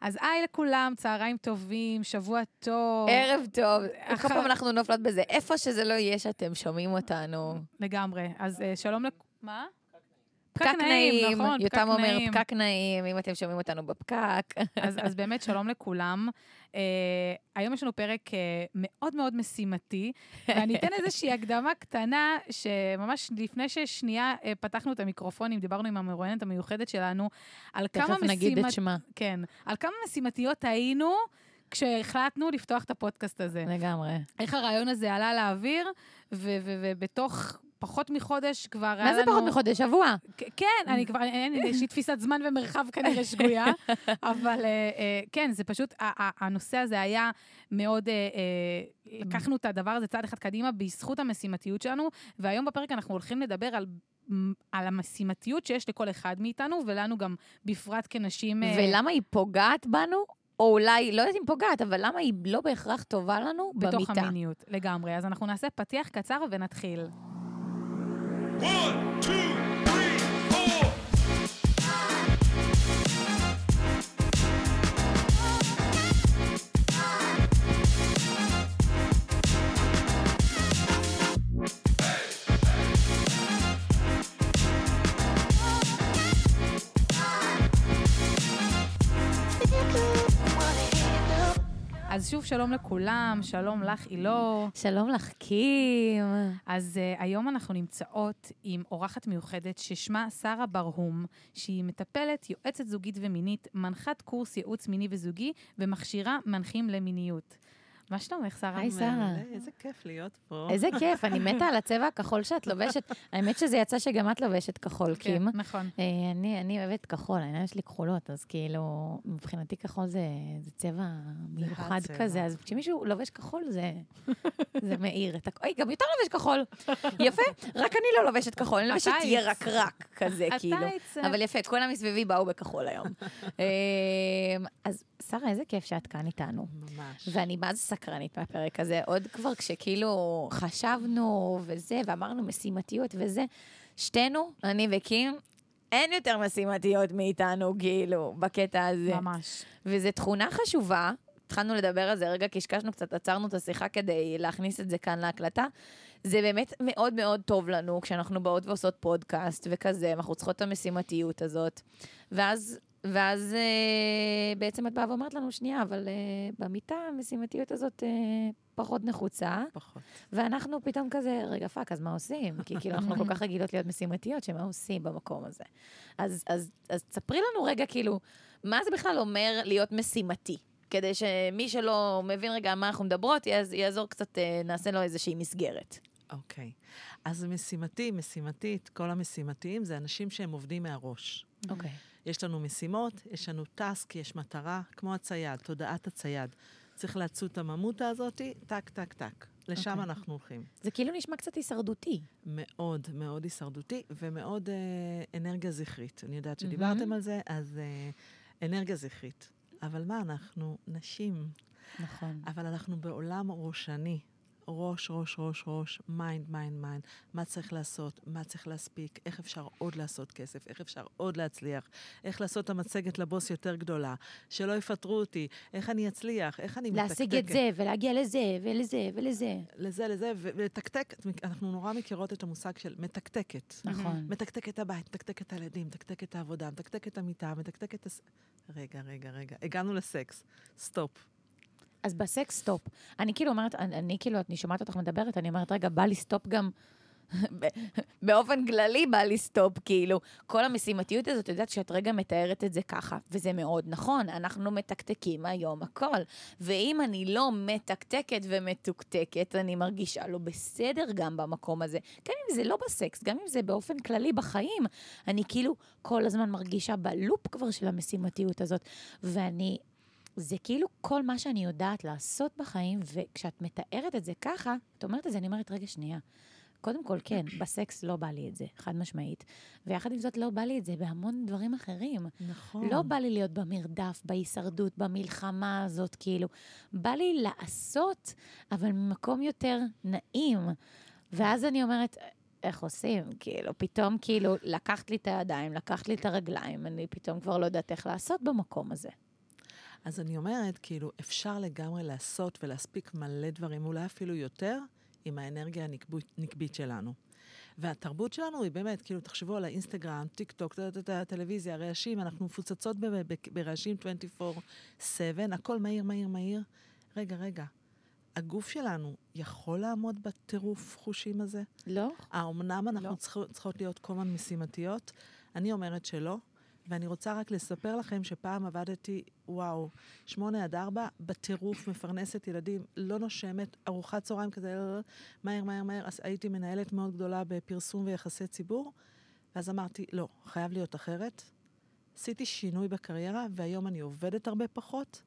אז היי לכולם, צהריים טובים, שבוע טוב. ערב טוב. כל אחר- פעם אנחנו נופלות בזה. איפה שזה לא יהיה שאתם שומעים אותנו. לגמרי. אז אה, שלום לכ... מה? פקק נעים, נכון, פקק יותם אומר. פקק נעים, אם אתם שומעים אותנו בפקק. אז, אז באמת, שלום לכולם. Uh, היום יש לנו פרק uh, מאוד מאוד משימתי, ואני אתן איזושהי הקדמה קטנה, שממש לפני ששנייה uh, פתחנו את המיקרופונים, דיברנו עם המרואיינת המיוחדת שלנו, על כמה תכף נגיד את משימת- שמה. כן, על כמה משימתיות היינו כשהחלטנו לפתוח את הפודקאסט הזה. לגמרי. איך הרעיון הזה עלה לאוויר, ובתוך פחות מחודש כבר היה לנו... מה זה פחות מחודש? שבוע. כן, אני כבר, אין, יש לי תפיסת זמן ומרחב כנראה שגויה, אבל אה, אה, כן, זה פשוט, הנושא הזה היה מאוד, אה, לקחנו את הדבר הזה צעד אחד קדימה בזכות המשימתיות שלנו, והיום בפרק אנחנו הולכים לדבר על... על המשימתיות שיש לכל אחד מאיתנו, ולנו גם בפרט כנשים... ולמה היא פוגעת בנו? או אולי, לא יודעת אם פוגעת, אבל למה היא לא בהכרח טובה לנו בתוך במיטה? המיניות, לגמרי. אז אנחנו נעשה פתיח קצר ונתחיל. One, two, אז שוב, שלום לכולם, שלום לך, אילור. שלום לך, קים. אז uh, היום אנחנו נמצאות עם אורחת מיוחדת ששמה שרה ברהום, שהיא מטפלת, יועצת זוגית ומינית, מנחת קורס ייעוץ מיני וזוגי ומכשירה מנחים למיניות. מה שלומך, שרה? היי, שרה. איזה כיף להיות פה. איזה כיף, אני מתה על הצבע הכחול שאת לובשת. האמת שזה יצא שגם את לובשת כחול, כן, קים. נכון. אה, אני, אני אוהבת כחול, העיניים שלי כחולות, אז כאילו, מבחינתי כחול זה, זה צבע מיוחד. כזה, אז כשמישהו לובש כחול זה, זה מאיר את הכול. אוי, גם יותר לובש כחול. יפה, רק אני לא לובשת כחול, אני לובשת ירקרק כזה, כאילו. אבל יפה, כולם מסביבי באו בכחול היום. אה, אז שרה, איזה כיף שאת כאן איתנו. ממש. ואני מה זה סקרנית מהפרק הזה, עוד כבר כשכאילו חשבנו וזה, ואמרנו משימתיות וזה, שתינו, אני וקים, אין יותר משימתיות מאיתנו, כאילו, בקטע הזה. ממש. וזו תכונה חשובה. התחלנו לדבר על זה רגע, קשקשנו קצת, עצרנו את השיחה כדי להכניס את זה כאן להקלטה. זה באמת מאוד מאוד טוב לנו כשאנחנו באות ועושות פודקאסט וכזה, אנחנו צריכות את המשימתיות הזאת. ואז, ואז אה, בעצם את באה ואומרת לנו, שנייה, אבל אה, במיטה המשימתיות הזאת אה, פחות נחוצה, פחות. ואנחנו פתאום כזה, רגע, fuck, אז מה עושים? כי כאילו אנחנו כל כך רגילות להיות משימתיות, שמה עושים במקום הזה? אז, אז, אז תספרי לנו רגע, כאילו, מה זה בכלל אומר להיות משימתי? כדי שמי שלא מבין רגע מה אנחנו מדברות, יעז, יעזור קצת, אה, נעשה לו איזושהי מסגרת. אוקיי. אז משימתי, משימתית, כל המשימתיים זה אנשים שהם עובדים מהראש. אוקיי. יש לנו משימות, יש לנו טאסק, יש מטרה, כמו הצייד, תודעת הצייד. צריך לעצות את הממותה הזאתי, טק, טק, טק. לשם אוקיי. אנחנו הולכים. זה כאילו נשמע קצת הישרדותי. מאוד מאוד הישרדותי ומאוד אה, אנרגיה זכרית. אני יודעת שדיברתם על זה, אז אה, אנרגיה זכרית. אבל מה, אנחנו נשים, נכון. אבל אנחנו בעולם ראשני. ראש, ראש, ראש, ראש, mind, mind, mind. מה צריך לעשות, מה צריך להספיק, איך אפשר עוד לעשות כסף, איך אפשר עוד להצליח, איך לעשות את המצגת לבוס יותר גדולה, שלא יפטרו אותי, איך אני אצליח, איך אני מתקתקת. להשיג את זה, ולהגיע לזה, ולזה, ולזה. לזה, לזה, ולתקתק, אנחנו נורא מכירות את המושג של מתקתקת. נכון. מתקתק את הבית, מתקתק את הילדים, מתקתק את העבודה, מתקתק את המיטה, מתקתק את. רגע, רגע, רגע. הגענו לסקס. stop. אז בסקס stop. אני כאילו אומרת, אני, אני כאילו, אני שומעת אותך מדברת, אני אומרת, רגע, בא לי stop גם... באופן כללי בא לי stop, כאילו. כל המשימתיות הזאת, את יודעת שאת רגע מתארת את זה ככה, וזה מאוד נכון, אנחנו מתקתקים היום הכל. ואם אני לא מתקתקת ומתוקתקת, אני מרגישה לא בסדר גם במקום הזה. גם אם זה לא בסקס, גם אם זה באופן כללי בחיים, אני כאילו כל הזמן מרגישה בלופ כבר של המשימתיות הזאת. ואני זה כאילו כל מה שאני יודעת לעשות בחיים, וכשאת מתארת את זה ככה, את אומרת את זה, אני אומרת, רגע, שנייה. קודם כל, כן, בסקס לא בא לי את זה, חד משמעית. ויחד עם זאת, לא בא לי את זה בהמון דברים אחרים. נכון. לא בא לי להיות במרדף, בהישרדות, במלחמה הזאת, כאילו. בא לי לעשות, אבל ממקום יותר נעים. ואז אני אומרת, איך עושים? כאילו, פתאום, כאילו, לקחת לי את הידיים, לקחת לי את הרגליים, אני פתאום כבר לא יודעת איך לעשות במקום הזה. אז אני אומרת, כאילו, אפשר לגמרי לעשות ולהספיק מלא דברים, אולי אפילו יותר, עם האנרגיה הנקבית, נקבית שלנו. והתרבות שלנו היא באמת, כאילו, תחשבו על האינסטגרם, טיק טוק, הטלוויזיה, הרעשים, אנחנו מפוצצות ברעשים 24/7, הכל מהיר, מהיר, מהיר. רגע, רגע, הגוף שלנו יכול לעמוד בטירוף חושים הזה? לא? האומנם אנחנו לא. צריכות, צריכות להיות כל הזמן משימתיות? אני אומרת שלא, ואני רוצה רק לספר לכם שפעם עבדתי, וואו, שמונה עד ארבע, בטירוף, מפרנסת ילדים, לא נושמת, ארוחת צהריים כזה, מהר, מהר, מהר. אז הייתי מנהלת מאוד גדולה בפרסום ויחסי ציבור, ואז אמרתי, לא, חייב להיות אחרת. עשיתי שינוי בקריירה, והיום אני עובדת הרבה פחות.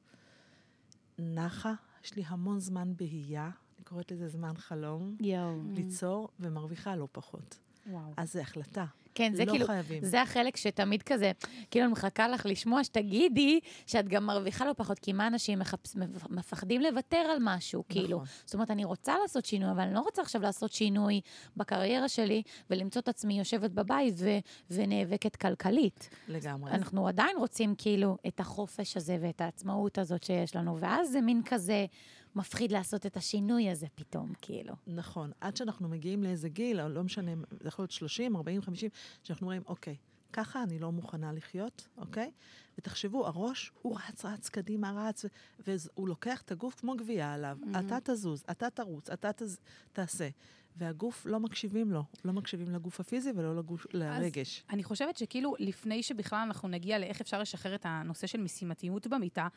נחה, יש לי המון זמן בהייה, אני קוראת לזה זמן חלום. יואו. ליצור ומרוויחה לא פחות. וואו. אז זה החלטה. כן, זה לא כאילו, חייבים. זה החלק שתמיד כזה, כאילו אני מחכה לך לשמוע שתגידי שאת גם מרוויחה לא פחות, כי מה אנשים מחפש, מפחדים לוותר על משהו, כאילו. נכון. זאת אומרת, אני רוצה לעשות שינוי, אבל אני לא רוצה עכשיו לעשות שינוי בקריירה שלי ולמצוא את עצמי יושבת בבית ו- ונאבקת כלכלית. לגמרי. אנחנו עדיין רוצים כאילו את החופש הזה ואת העצמאות הזאת שיש לנו, ואז זה מין כזה מפחיד לעשות את השינוי הזה פתאום, כאילו. נכון. עד שאנחנו מגיעים לאיזה גיל, או לא משנה, זה יכול להיות 30, 40, 50, שאנחנו אומרים, אוקיי, ככה אני לא מוכנה לחיות, אוקיי? ותחשבו, הראש, הוא רץ, רץ קדימה, רץ, והוא לוקח את הגוף כמו גבייה עליו. אתה תזוז, אתה תרוץ, אתה תז... תעשה. והגוף, לא מקשיבים לו. לא מקשיבים לגוף הפיזי ולא לגוף, לרגש. אני חושבת שכאילו, לפני שבכלל אנחנו נגיע לאיך אפשר לשחרר את הנושא של משימתיות במיטה,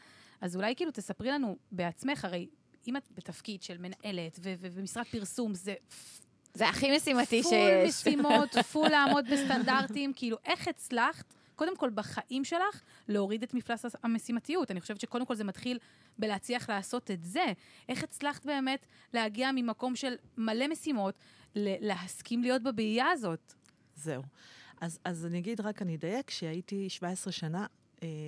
אז אולי כאילו תספרי לנו בעצמך, הרי אם את בתפקיד של מנהלת ו- ו- ומשרד פרסום, זה זה הכי משימתי full שיש. משימות, full לעמוד בסטנדרטים, כאילו, איך הצלחת, קודם כל בחיים שלך, להוריד את מפלס המשימתיות? אני חושבת שקודם כל זה מתחיל בלהצליח לעשות את זה. איך הצלחת באמת להגיע ממקום של מלא משימות, להסכים להיות בבעייה הזאת? זהו. אז, אז אני אגיד, רק אני אדייק, שהייתי 17 שנה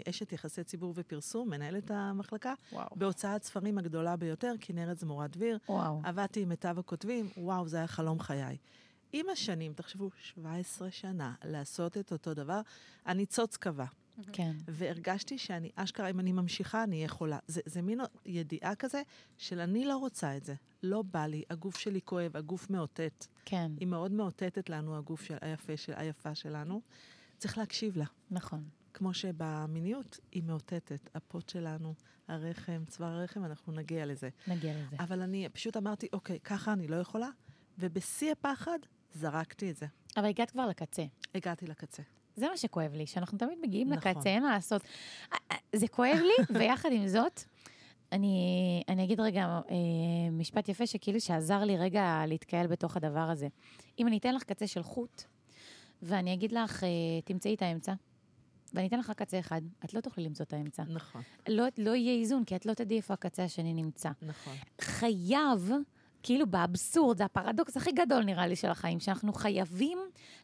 אשת יחסי ציבור ופרסום, מנהלת המחלקה, וואו. בהוצאת ספרים הגדולה ביותר, כנרת זמורת דביר. וואו. עבדתי עם מיטב הכותבים, וואו, זה היה חלום חיי. עם השנים, תחשבו, 17 שנה לעשות את אותו דבר, הניצוץ קבע. כן. והרגשתי שאני, אשכרה, אם אני ממשיכה, אני אהיה חולה. זה, זה מין ידיעה כזה של אני לא רוצה את זה. לא בא לי, הגוף שלי כואב, הגוף מאותת. כן, היא מאוד מאותתת לנו, הגוף של היפה, של, היפה שלנו. צריך להקשיב לה. נכון. כמו שבמיניות היא מאותתת. הפוט שלנו, הרחם, צוואר הרחם, אנחנו נגיע לזה. נגיע לזה. אבל אני פשוט אמרתי, אוקיי, ככה אני לא יכולה, ובשיא הפחד זרקתי את זה. אבל הגעת כבר לקצה. הגעתי לקצה. זה מה שכואב לי, שאנחנו תמיד מגיעים נכון. לקצה, אין מה לעשות. זה כואב לי, ויחד עם זאת, אני, אני אגיד רגע אה, משפט יפה שכאילו שעזר לי רגע להתקהל בתוך הדבר הזה. אם אני אתן לך קצה של חוט, ואני אגיד לך, אה, תמצאי את האמצע, ואני אתן לך קצה אחד, את לא תוכלי למצוא את האמצע. נכון, לא, לא יהיה איזון, כי את לא תדעי איפה הקצה השני נמצא. נכון. חייב, כאילו באבסורד, זה הפרדוקס הכי גדול נראה לי של החיים, שאנחנו חייבים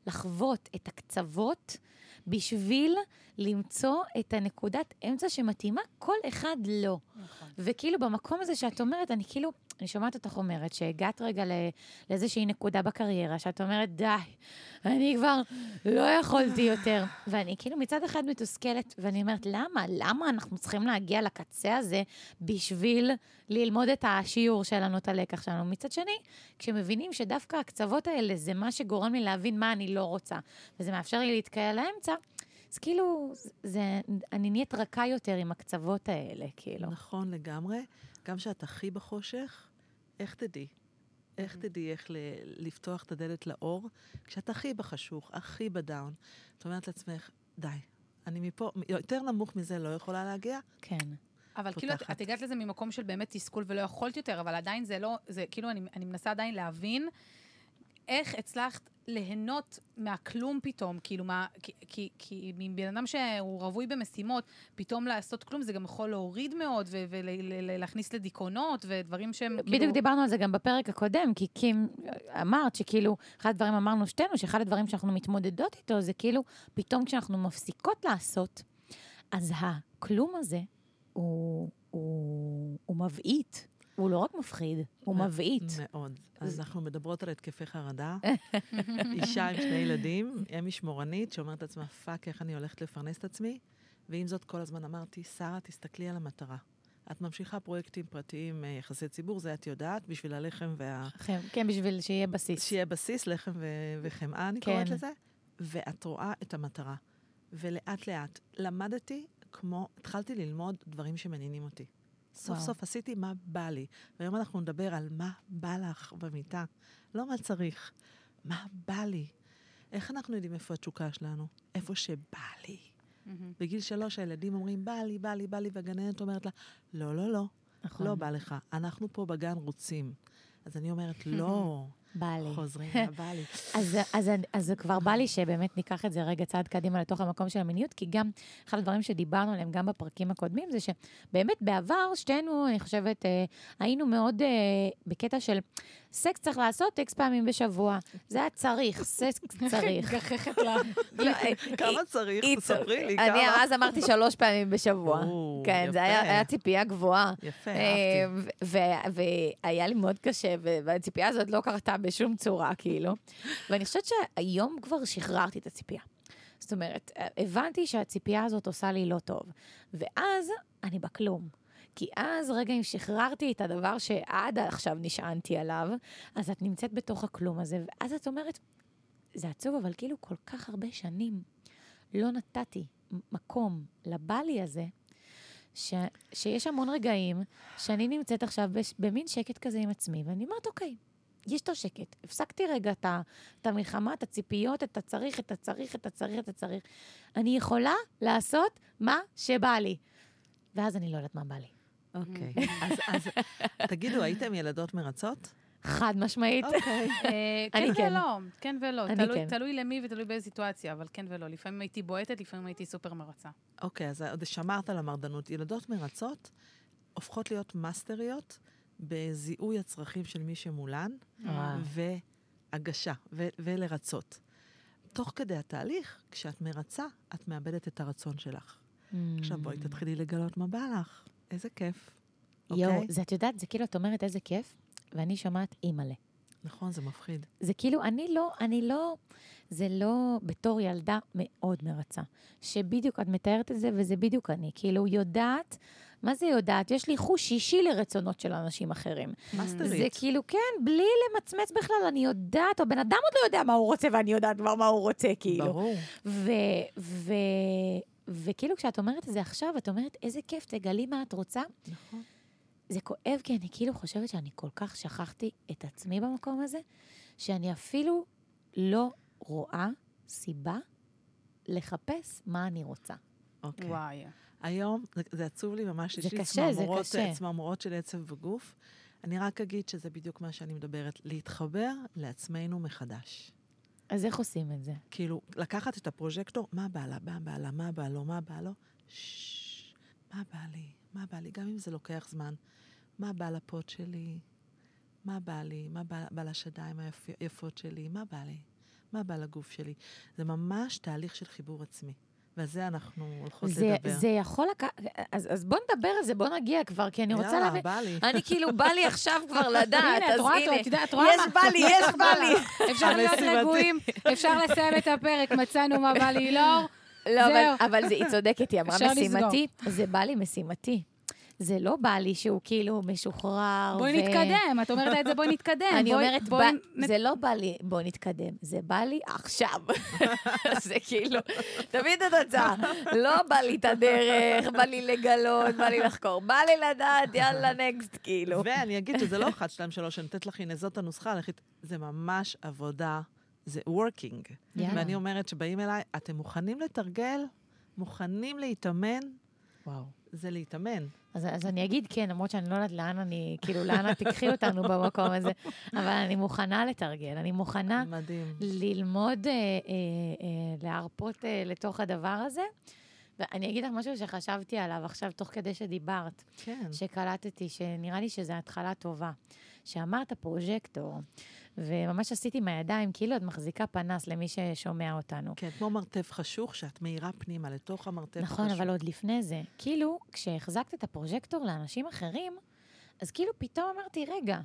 לחוות את הקצוות בשביל למצוא את הנקודת אמצע שמתאימה כל אחד לו. נכון. וכאילו במקום הזה שאת אומרת, אני כאילו, אני שומעת אותך אומרת שהגעת רגע לאיזושהי נקודה בקריירה, שאת אומרת, די, אני כבר לא יכולתי יותר. ואני כאילו מצד אחד מתוסכלת, ואני אומרת, למה? למה אנחנו צריכים להגיע לקצה הזה בשביל ללמוד את השיעור שלנו, את הלקח שלנו? מצד שני, כשמבינים שדווקא הקצוות האלה זה מה שגורם לי להבין מה אני לא רוצה, וזה מאפשר לי להתקהל לאמצע, אז כאילו, זה, אני נהיית רכה יותר עם הקצוות האלה, כאילו. נכון לגמרי. גם כשאת הכי בחושך, איך תדעי? איך תדעי איך ל- לפתוח את הדלת לאור? כשאת הכי בחשוך, הכי בדאון. את אומרת לעצמך, די, אני מפה, יותר נמוך מזה לא יכולה להגיע? כן. אבל כאילו, את, פותחת. את הגעת לזה ממקום של באמת תסכול ולא יכולת יותר, אבל עדיין זה לא, זה כאילו, אני, אני מנסה עדיין להבין איך הצלחת ליהנות מהכלום פתאום, כאילו, מה, כי, כי, כי מבן אדם שהוא רווי במשימות, פתאום לעשות כלום, זה גם יכול להוריד מאוד ולהכניס לדיכאונות ודברים שהם כאילו... בדיוק דיברנו על זה גם בפרק הקודם, כי קים אמרת שכאילו, אחד הדברים אמרנו שתינו, שאחד הדברים שאנחנו מתמודדות איתו זה כאילו, פתאום כשאנחנו מפסיקות לעשות, אז הכלום הזה הוא, הוא, הוא מבעית. הוא לא רק מפחיד, הוא מבעית. מאוד. אז אנחנו מדברות על התקפי חרדה. אישה עם שני ילדים, אם משמורנית, שאומרת לעצמה, fuck, איך אני הולכת לפרנס את עצמי? ועם זאת, כל הזמן אמרתי, שרה, תסתכלי על המטרה. את ממשיכה פרויקטים פרטיים, אה, יחסי ציבור, זה את יודעת, בשביל הלחם וה... כן, כן, בשביל שיהיה בסיס. שיהיה בסיס, לחם ו- וחמאה, אני כן. קוראת לזה, ואת רואה את המטרה. ולאט לאט למדתי כמו, התחלתי ללמוד דברים שמעניינים אותי. סוף. סוף עשיתי מה בא לי. והיום אנחנו נדבר על מה בא לך במיטה. לא מה צריך, מה בא לי. איך אנחנו יודעים איפה התשוקה שלנו? איפה שבא לי. מהמם. בגיל שלוש הילדים אומרים, בא לי, בא לי, בא לי, והגננת אומרת לה, לא, לא, לא, נכון. לא בא לך. אנחנו פה בגן רוצים. אז אני אומרת, לא, בא לי. חוזרים, בא לי. אז, אז, אז זה כבר בא לי שבאמת ניקח את זה רגע צעד קדימה לתוך המקום של המיניות, כי גם אחד הדברים שדיברנו עליהם גם בפרקים הקודמים, זה שבאמת בעבר שתינו, אני חושבת, אה, היינו מאוד אה, בקטע של סקס צריך לעשות אקס פעמים בשבוע. זה היה צריך, סקס צריך. מגחכת לה. לא, כמה צריך? תספרי לי, אני כמה. אז אמרתי שלוש פעמים בשבוע. כן, זה היה ציפייה גבוהה. יפה, אה, אהבתי. והיה לי מאוד קשה, והציפייה הזאת לא קרתה בשום צורה, כאילו. ואני חושבת שהיום כבר שחררתי את הציפייה. זאת אומרת, הבנתי שהציפייה הזאת עושה לי לא טוב. ואז אני בכלום. כי אז, רגע, אם שחררתי את הדבר שעד עכשיו נשענתי עליו, אז את נמצאת בתוך הכלום הזה, ואז את אומרת, זה עצוב, אבל כאילו כל כך הרבה שנים לא נתתי מקום לבלי הזה, ש, שיש המון רגעים שאני נמצאת עכשיו במין שקט כזה עם עצמי, ואני אומרת, אוקיי, יש את השקט. הפסקתי רגע את, את המלחמה, את הציפיות, את הצריך, את הצריך, את הצריך, את הצריך. אני יכולה לעשות מה שבא לי. ואז אני לא יודעת מה בא לי. אוקיי. אז- אז תגידו, הייתם ילדות מרצות? חד משמעית. אוקיי. אה, אני כן כן. ולא, כן ולא. תלוי- כן. תלוי למי ותלוי באיזו סיטואציה, אבל כן ולא. לפעמים הייתי בועטת, לפעמים הייתי סופר מרצה. אוקיי, אז עוד שמרת על המרדנות. ילדות מרצות הופכות להיות מאסטריות בזיהוי הצרכים של מי שמולן. והגשה, ו- ולרצות. תוך כדי התהליך, כשאת מרצה, את מאבדת את הרצון שלך. עכשיו בואי תתחילי לגלות מה בא לך. איזה כיף. יואו, אוקיי? זה, את יודעת, זה כאילו, את אומרת איזה כיף, ואני שומעת אימא'לה. נכון, זה מפחיד. זה כאילו, אני לא, אני לא, זה לא בתור ילדה מאוד מרצה. שבדיוק את מתארת את זה, וזה בדיוק אני. כאילו, יודעת, מה זה יודעת? יש לי חוש אישי לרצונות של אנשים אחרים. מאסטרית. זה כאילו, כן, בלי למצמץ בכלל, אני יודעת, או בן אדם עוד לא יודע מה הוא רוצה, ואני יודעת כבר מה הוא רוצה, כאילו. ברור. ו, ו, וכאילו, כשאת אומרת את זה עכשיו, את אומרת, איזה כיף, תגלי מה את רוצה. נכון. זה כואב, כי אני כאילו חושבת שאני כל כך שכחתי את עצמי במקום הזה, שאני אפילו לא רואה סיבה לחפש מה אני רוצה. אוקיי. וואי. היום, זה, זה עצוב לי ממש, זה יש לי צמרמורות, של עצב בגוף. אני רק אגיד שזה בדיוק מה שאני מדברת, להתחבר לעצמנו מחדש. אז איך עושים את זה? כאילו, לקחת את הפרוז'קטור, מה בא לה, מה בא לה, מה בא לו, מה בא לו, ששש, מה בא לי, מה בא לי, גם אם זה לוקח זמן. מה בא לפוט שלי, מה בא לי, מה בא, בא לשדיים היפות שלי, מה בא לי, מה בא לגוף שלי. זה ממש תהליך של חיבור עצמי. ועל זה אנחנו הולכות זה, לדבר. זה יכול לקחת... אז, אז בוא נדבר על זה, בוא נגיע כבר, כי אני רוצה יאללה, להבין... בא לי. אני כאילו, בא לי עכשיו כבר לדעת, הנה, את אז רואה, הנה. את יודעת, את רואה יש מה? בא לי, יש בא לי. אפשר להיות. רגועים, אפשר לסיים את הפרק, מצאנו מה בא לי, לא? לא, אבל. אבל זה, היא צודקת, היא אמרה. משימתי. זה בא לי משימתי. זה לא בא לי שהוא כאילו משוחרר. בואי ו- נתקדם, את אומרת את זה, בואי נתקדם. אני בואי- אומרת, בואי בא- נ- זה לא בא לי, בוא נתקדם, זה בא לי עכשיו. זה כאילו, תמיד את התוצאה. לא בא לי את הדרך, בא לי לגלות, בא לי לחקור, בא לי לדעת, יאללה, נקסט, כאילו. ואני אגיד שזה לא 1, 2, 3, אני נותנת לך, הנה, זאת הנוסחה. זה ממש עבודה, זה working. יאללה. ואני אומרת שבאים אליי, אתם מוכנים לתרגל? מוכנים להתאמן? וואו. זה להתאמן. אז, אז אני אגיד כן, למרות שאני לא יודעת לאן אני, כאילו, לאן את תיקחי אותנו במקום הזה, אבל אני מוכנה לתרגל, אני מוכנה מדהים. ללמוד, אה, אה, אה, להרפות אה, לתוך הדבר הזה. ואני אגיד לך משהו שחשבתי עליו עכשיו, תוך כדי שדיברת, כן. שקלטתי, שנראה לי שזו התחלה טובה. שאמרת פרוז'קטור, וממש עשיתי מהידיים, כאילו את מחזיקה פנס למי ששומע אותנו. כן, כמו מרתף חשוך, שאת מאירה פנימה לתוך המרתף החשוך. נכון, אבל עוד לפני זה, כאילו, כשהחזקת את הפרוז'קטור לאנשים אחרים, אז כאילו פתאום אמרתי, רגע,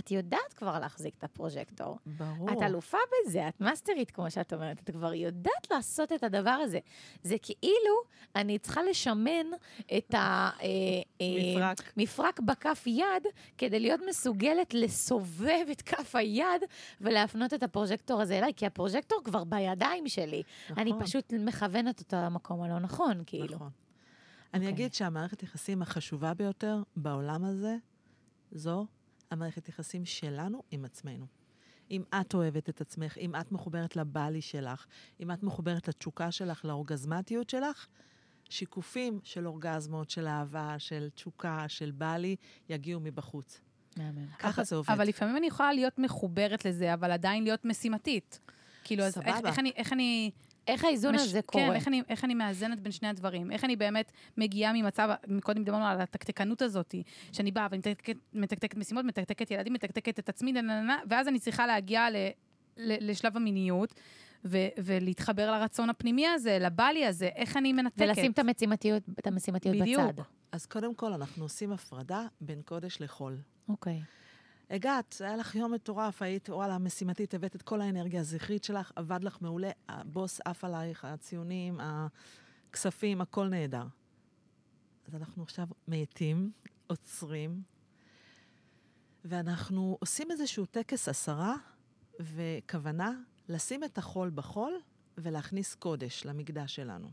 את יודעת כבר להחזיק את הפרוז'קטור. ברור. את אלופה בזה, את מאסטרית, כמו שאת אומרת, את כבר יודעת לעשות את הדבר הזה. זה כאילו אני צריכה לשמן את מפרק. המפרק בכף יד, כדי להיות מסוגלת לסובב את כף היד ולהפנות את הפרוז'קטור הזה אליי, כי הפרוז'קטור כבר בידיים שלי. אני נכון. פשוט מכוונת אותו למקום הלא נכון, כאילו. נכון. אני אוקיי. אגיד שהמערכת יחסים החשובה ביותר בעולם הזה, זו המערכת יחסים שלנו עם עצמנו. אם את אוהבת את עצמך, אם את מחוברת לבלי שלך, אם את מחוברת לתשוקה שלך, לאורגזמטיות שלך, שיקופים של אורגזמות, של אהבה, של תשוקה, של בלי, יגיעו מבחוץ. מהמם. ככה זה עובד. אבל לפעמים אני יכולה להיות מחוברת לזה, אבל עדיין להיות משימתית. כאילו, אז איך. איך אני... איך אני איך האיזון מש- הזה קורה? כן, איך אני, איך אני מאזנת בין שני הדברים? איך אני באמת מגיעה ממצב, קודם דיברנו על התקתקנות הזאת, שאני באה ומתקתקת מתקתקת משימות, מתקתקת ילדים, מתקתקת את עצמי, נה, נה, נה, ואז אני צריכה להגיע ל, ל, לשלב המיניות, ו, ולהתחבר לרצון הפנימי הזה, לבלי הזה, איך אני מנתקת. ולשים את המשימתיות, את המשימתיות בדיוק. בצד. אז קודם כל, אנחנו עושים הפרדה בין קודש לחול. אוקיי. הגעת, היה לך יום מטורף, היית, וואלה, משימתית, הבאת את כל האנרגיה הזכרית שלך, עבד לך מעולה, הבוס עף עלייך, הציונים, הכספים, הכל נהדר. אז אנחנו עכשיו מאטים, עוצרים, ואנחנו עושים איזשהו טקס עשרה, וכוונה לשים את החול בחול ולהכניס קודש למקדש שלנו.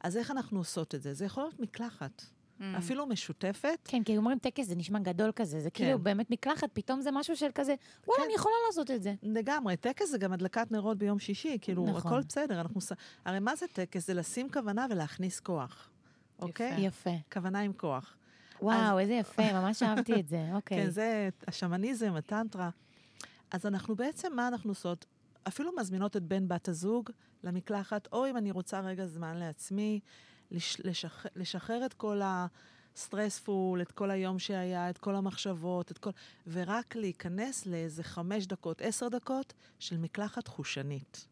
אז איך אנחנו עושות את זה? זה יכול להיות מקלחת, Mm. אפילו משותפת. כן, כי אומרים טקס זה נשמע גדול כזה, זה כאילו כן. באמת מקלחת, פתאום זה משהו של כזה, וואלה, כן. אני יכולה לעשות את זה. לגמרי, טקס זה גם הדלקת נרות ביום שישי, כאילו, נכון. הכל בסדר. אנחנו... הרי מה זה טקס? זה לשים כוונה ולהכניס כוח, אוקיי? יפה. כוונה עם כוח. וואו, איזה יפה, ממש אהבתי את זה, אוקיי. כן, זה השמניזם, הטנטרה. אז אנחנו בעצם, מה אנחנו עושות? אפילו מזמינות את בן בת הזוג למקלחת, או אם אני רוצה רגע זמן לעצמי, לש, לשח, לשחרר את כל הסטרספול, את כל היום שהיה, את כל המחשבות, את כל... ורק להיכנס לאיזה חמש דקות, עשר דקות של מקלחת חושנית.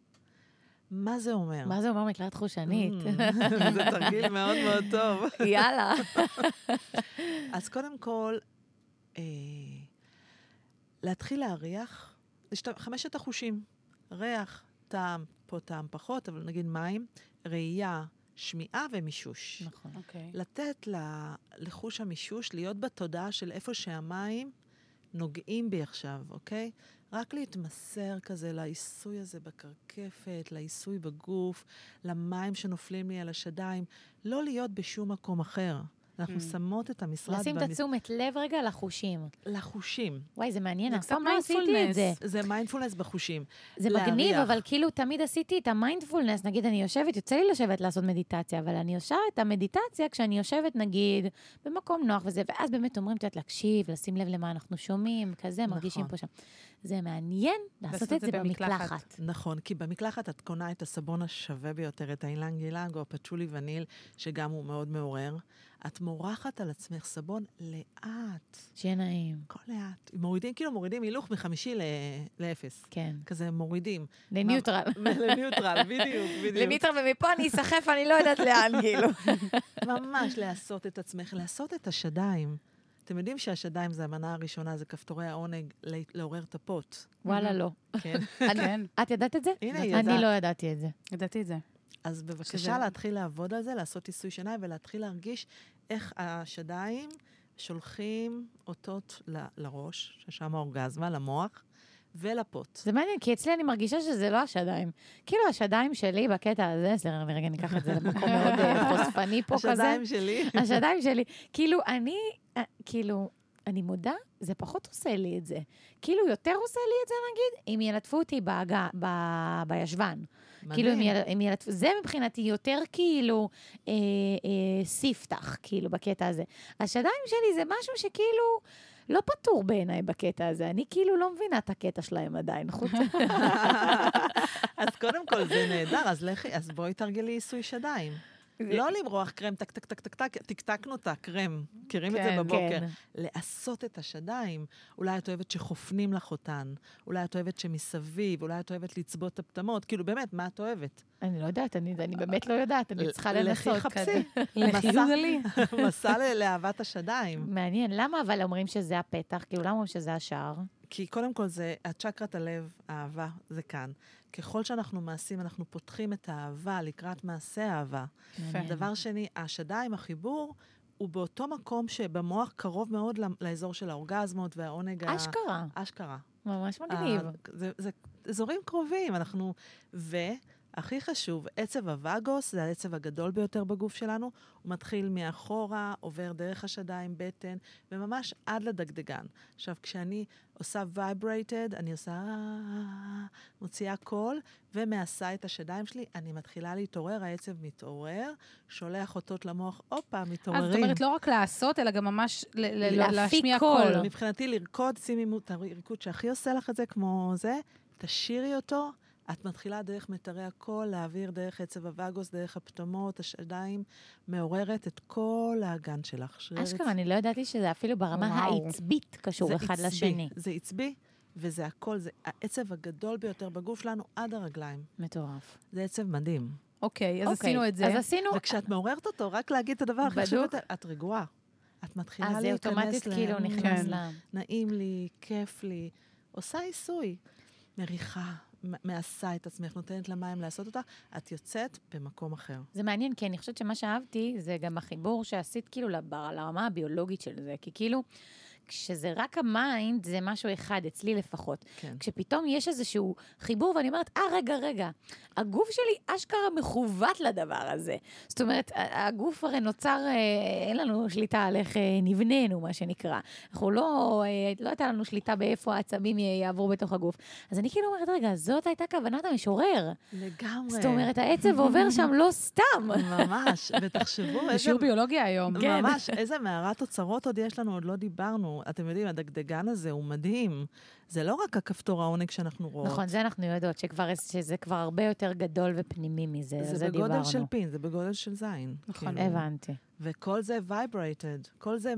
מה זה אומר? מה זה אומר מקלט חושנית? Mm, זה תרגיל מאוד מאוד טוב. יאללה. אז קודם כל, אה, להתחיל להריח, לשת... חמשת החושים, ריח, טעם, פה טעם פחות, אבל נגיד מים, ראייה, שמיעה ומישוש. נכון. אוקיי. לתת ל- לחוש המישוש להיות בתודעה של איפה שהמים נוגעים בי עכשיו, אוקיי? רק להתמסר כזה לעיסוי הזה בקרקפת, לעיסוי בגוף, למים שנופלים לי על השדיים, לא להיות בשום מקום אחר. אנחנו Mm. שמות את המשרד לשים את התשומת לב רגע לחושים. לחושים. וואי, זה מעניין, אף פעם לא עשיתי את זה. זה מיינדפולנס בחושים. זה. מגניב, אבל כאילו תמיד עשיתי את המיינדפולנס, נגיד אני יושבת, יוצא לי לשבת לעשות מדיטציה, אבל אני עושה את המדיטציה כשאני יושבת נגיד במקום נוח וזה, ואז באמת אומרים, את יודעת, להקשיב, לשים לב למה אנחנו שומעים, כזה, מרגישים נכון. פה שם. זה מעניין לעשות את זה במקלחת. נכון, כי במקלחת את קונה את הסבון השווה ביותר, את האילנג אילנג או הפצ'ולי וניל, שגם הוא מאוד מעורר. את מורחת על עצמך סבון לאט, שיהיה נעים, הכל לאט. מורידים, כאילו מורידים הילוך מחמישי ל- לאפס. כן. כזה מורידים. לניוטרל. לניוטרל, בדיוק, בדיוק. לניוטרל, ומפה אני אסחף, אני לא יודעת לאן, כאילו. ממש לעשות את עצמך, לעשות את השדיים. אתם יודעים שהשדיים זה המנה הראשונה, זה כפתורי העונג לעורר את הפוט, וואלה, לא. כן? כן, את ידעת את זה? הנה, היא אני. לא ידעתי את זה. ידעתי את זה. אז בבקשה להתחיל לעבוד על זה, לעשות עיסוי שיניים ולהתחיל להרגיש איך השדיים שולחים אותות ל- לראש, ששם האורגזמה, למוח, ולפוט. זה מעניין, כי אצלי אני מרגישה שזה לא השדיים. כאילו, השדיים שלי בקטע הזה, סליחה, אני רגע ניקח את זה למקום מאוד אה, חושפני פה כזה. השדיים שלי. השדיים שלי. כאילו, אני, כאילו, אני מודה, זה פחות עושה לי את זה. כאילו, יותר עושה לי את זה, נגיד, אם ילטפו אותי בהגה, ב, בישבן. כאילו, אם, מדהים. יל, אם ילטפו, זה מבחינתי יותר כאילו אה, אה, ספתח, כאילו, בקטע הזה. השדיים שלי זה משהו שכאילו... לא פתור בעיניי בקטע הזה, אני כאילו לא מבינה את הקטע שלהם עדיין, חוץ... אז קודם כל זה נהדר, אז לכי, אז בואי תרגלי עיסוי שדיים. לא למרוח קרם, טק, טק, טק, טק, טק, טקטקנו את הקרם, מכירים את כן, זה בבוקר. כן. לעשות את השדיים. אולי את אוהבת שחופנים לך אותן, אולי את אוהבת שמסביב, אולי את אוהבת לצבות את הפטמות, כאילו באמת, מה את אוהבת? אני לא יודעת, אני, אני באמת לא יודעת, אני צריכה לנסות. לכי חפשי. לחיוג לי. מסע לאהבת השדיים. מעניין, למה אבל אומרים שזה הפתח? כאילו, למה אומרים שזה השער? כי קודם כל זה, הצ'קרת הלב, האהבה, זה כאן. ככל שאנחנו מעשים, אנחנו פותחים את האהבה לקראת מעשה האהבה. יפה. דבר שני, השדיים, החיבור, הוא באותו מקום שבמוח קרוב מאוד לאזור של האורגזמות והעונג ה... אשכרה, אשכרה. ממש מגניב. זה, זה אזורים קרובים, אנחנו... והכי חשוב, עצב הווגוס, זה העצב הגדול ביותר בגוף שלנו. הוא מתחיל מאחורה, עובר דרך השדיים, בטן, וממש עד לדגדגן. עכשיו, כשאני עושה vibrated, אני עושה... מוציאה קול, ומעסה את השדיים שלי, אני מתחילה להתעורר, העצב מתעורר, שולח אותות למוח, הופה, מתעוררים. אז זאת אומרת, לא רק לעשות, אלא גם ממש להשמיע קול. מבחינתי לרקוד, שימי את הריקוד שהכי עושה לך את זה, כמו זה, תשאירי אותו, את מתחילה דרך מיתרי הקול, להעביר דרך עצב הווגוס, דרך הפטמות, השדיים, מעוררת את כל האגן שלך. שריר אשכרה, אני לא ידעתי שזה אפילו ברמה וואו. העצבית קשור אחד עצבי, לשני. זה עצבי, וזה הכל, זה העצב הגדול ביותר בגוף שלנו עד הרגליים. מטורף. זה עצב מדהים. אוקיי, אז אוקיי, עשינו את זה. אז עשינו... וכשאת מעוררת אותו, רק להגיד את הדבר הכי חשוב. את- רגועה. את מתחילה אז זה להיכנס אוטומטית ל- כאילו נכנס כן. ל... נעים לי, כיף לי, עושה עיסוי. מריחה, מעשה את עצמך, נותנת למים לעשות אותה, את יוצאת במקום אחר. זה מעניין, כי אני חושבת שמה שאהבתי זה גם החיבור שעשית כאילו לרמה הביולוגית של זה, כי כאילו, כשזה רק ה mind, זה משהו אחד, אצלי לפחות. כן. כשפתאום יש איזשהו חיבור, ואני אומרת, אה, רגע, רגע, הגוף שלי אשכרה מכוון לדבר הזה. זאת אומרת, הגוף הרי נוצר, אה, אין לנו שליטה על איך אה, נבנינו, מה שנקרא. אנחנו לא, אה, לא הייתה לנו שליטה באיפה העצבים יעברו בתוך הגוף. אז אני כאילו אומרת, רגע, זאת הייתה כוונת המשורר. לגמרי. זאת אומרת, העצב עובר שם לא סתם. ממש, ותחשבו זה איזה... שיעור ביולוגיה היום. כן. ממש, איזה מערת אוצרות עוד יש לנו, עוד לא דיברנו. אתם יודעים, הדגדגן הזה הוא מדהים. זה לא רק הכפתור העונג שאנחנו רואות. נכון, זה אנחנו יודעות, שכבר, שזה כבר הרבה יותר גדול ופנימי מזה, זה, זה בגודל דיברנו. של פין, זה בגודל של זין. נכון. כאילו. הבנתי. וכל זה vibrated. כל זה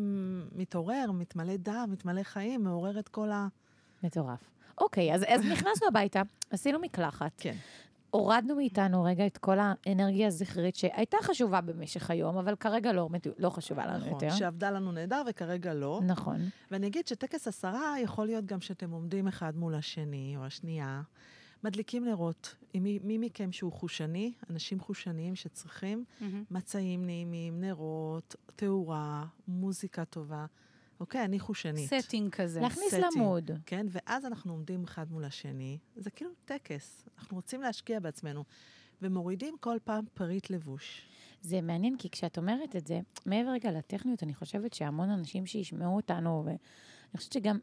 מתעורר, מתמלא דם, מתמלא חיים, מעורר את כל ה... מטורף. אוקיי, אז, אז נכנסנו הביתה, עשינו מקלחת, כן. הורדנו מאיתנו רגע את כל האנרגיה הזכרית שהייתה חשובה במשך היום, אבל כרגע לא, לא חשובה לנו נכון, יותר. שעבדה לנו נהדר וכרגע לא. נכון. ואני אגיד שטקס עשרה יכול להיות גם שאתם עומדים אחד מול השני או השנייה, מדליקים נרות. מי, מי מכם שהוא חושני, אנשים חושניים שצריכים, מהמם. מצעים נעימים, נרות, תאורה, מוזיקה טובה. אוקיי, אני חושנית. setting כזה. להכניס setting. ל mood. כן, ואז אנחנו עומדים אחד מול השני. זה כאילו טקס. אנחנו רוצים להשקיע בעצמנו. ומורידים כל פעם פריט לבוש. זה מעניין, כי כשאת אומרת את זה, מעבר רגע לטכניות, אני חושבת שהמון אנשים שישמעו אותנו, ואני חושבת שגם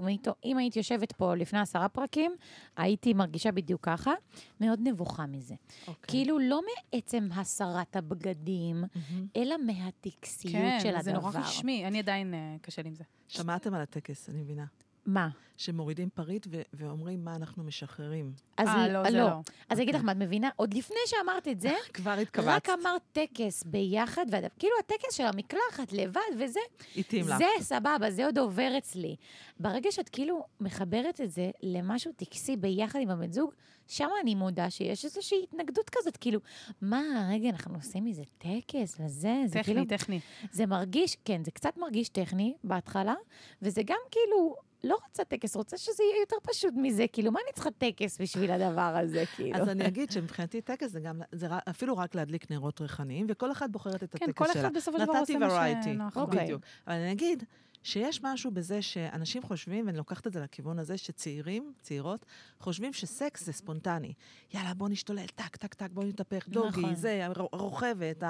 אם היית, אם היית יושבת פה לפני עשרה פרקים, הייתי מרגישה בדיוק ככה, מאוד נבוכה מזה. אוקיי. כאילו, לא מעצם הסרת הבגדים, מהמם. אלא מהטקסיות כן, של הדבר. זה נורא רשמי. אני עדיין אה, קשה לי עם זה. שמעתם על הטקס, אני מבינה. מה? שמורידים פריט ו- ואומרים מה אנחנו משחררים. אז אה, לא, זה לא. אז אני אגיד לך מה, את מבינה? עוד לפני שאמרת את זה, כבר רק התכווצת. אמרת טקס ביחד, ואת- כאילו הטקס של המקלחת לבד וזה, התאים לך. זה סבבה, זה עוד עובר אצלי. ברגע שאת כאילו מחברת את זה למשהו טקסי ביחד עם הבן זוג, שם אני מודה שיש איזושהי התנגדות כזאת, כאילו, מה, רגע, אנחנו עושים מזה טקס וזה, זה כאילו... טכני, טכני. זה מרגיש, כן, זה קצת מרגיש טכני בהתחלה, וזה גם כאילו, לא רוצה טקס, רוצה שזה יהיה יותר פשוט מזה, כאילו, מה אני צריכה טקס בשביל הדבר הזה, כאילו? אז אני אגיד שמבחינתי טקס זה גם, זה אפילו רק להדליק נרות ריחניים, וכל אחת בוחרת את כן, הטקס כל שלה. אחד בסופו של דבר נתתי עושה מה. שנוח לו. אוקיי. בדיוק. אבל אני אגיד שיש משהו בזה שאנשים חושבים, ואני לוקחת את זה לכיוון הזה, שצעירים, צעירות, חושבים שסקס זה ספונטני. יאללה, בוא נשתולל, טק, טק, טק, בוא נתהפך, doggy, נכון. זה, הר- הרוכבת,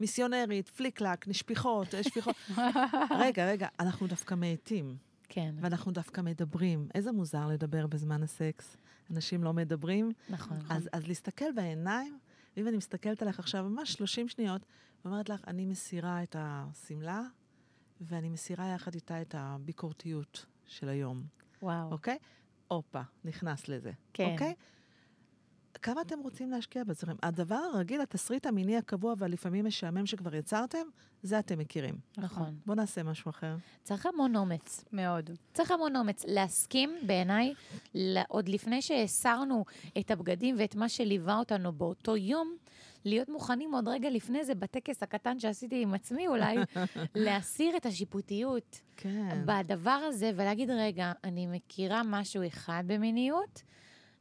המיסיונרית, פליק-פלק, נשפיכות, שפיכות. רגע, רגע, אנחנו דווקא מאטים, כן, ואנחנו דווקא מדברים. איזה מוזר לדבר בזמן הסקס. אנשים לא מדברים, נכון. אז, אז להסתכל בעיניים, ואם אני מסתכלת עליך עכשיו ממש 30 שניות, ואומרת לך, אני מסירה את השמלה, ואני מסירה יחד איתה את הביקורתיות של היום, וואו, אוקיי? הופה, נכנס לזה, כן. אוקיי? כמה אתם רוצים להשקיע בזה? הדבר הרגיל, התסריט המיני הקבוע והלפעמים משעמם שכבר יצרתם, זה אתם מכירים. נכון. בואו נעשה משהו אחר. צריך המון אומץ. מאוד. צריך המון אומץ להסכים, בעיניי, עוד לפני שהסרנו את הבגדים ואת מה שליווה אותנו באותו יום, להיות מוכנים עוד רגע לפני זה, בטקס הקטן שעשיתי עם עצמי אולי, להסיר את השיפוטיות כן. בדבר הזה ולהגיד, רגע, אני מכירה משהו אחד במיניות,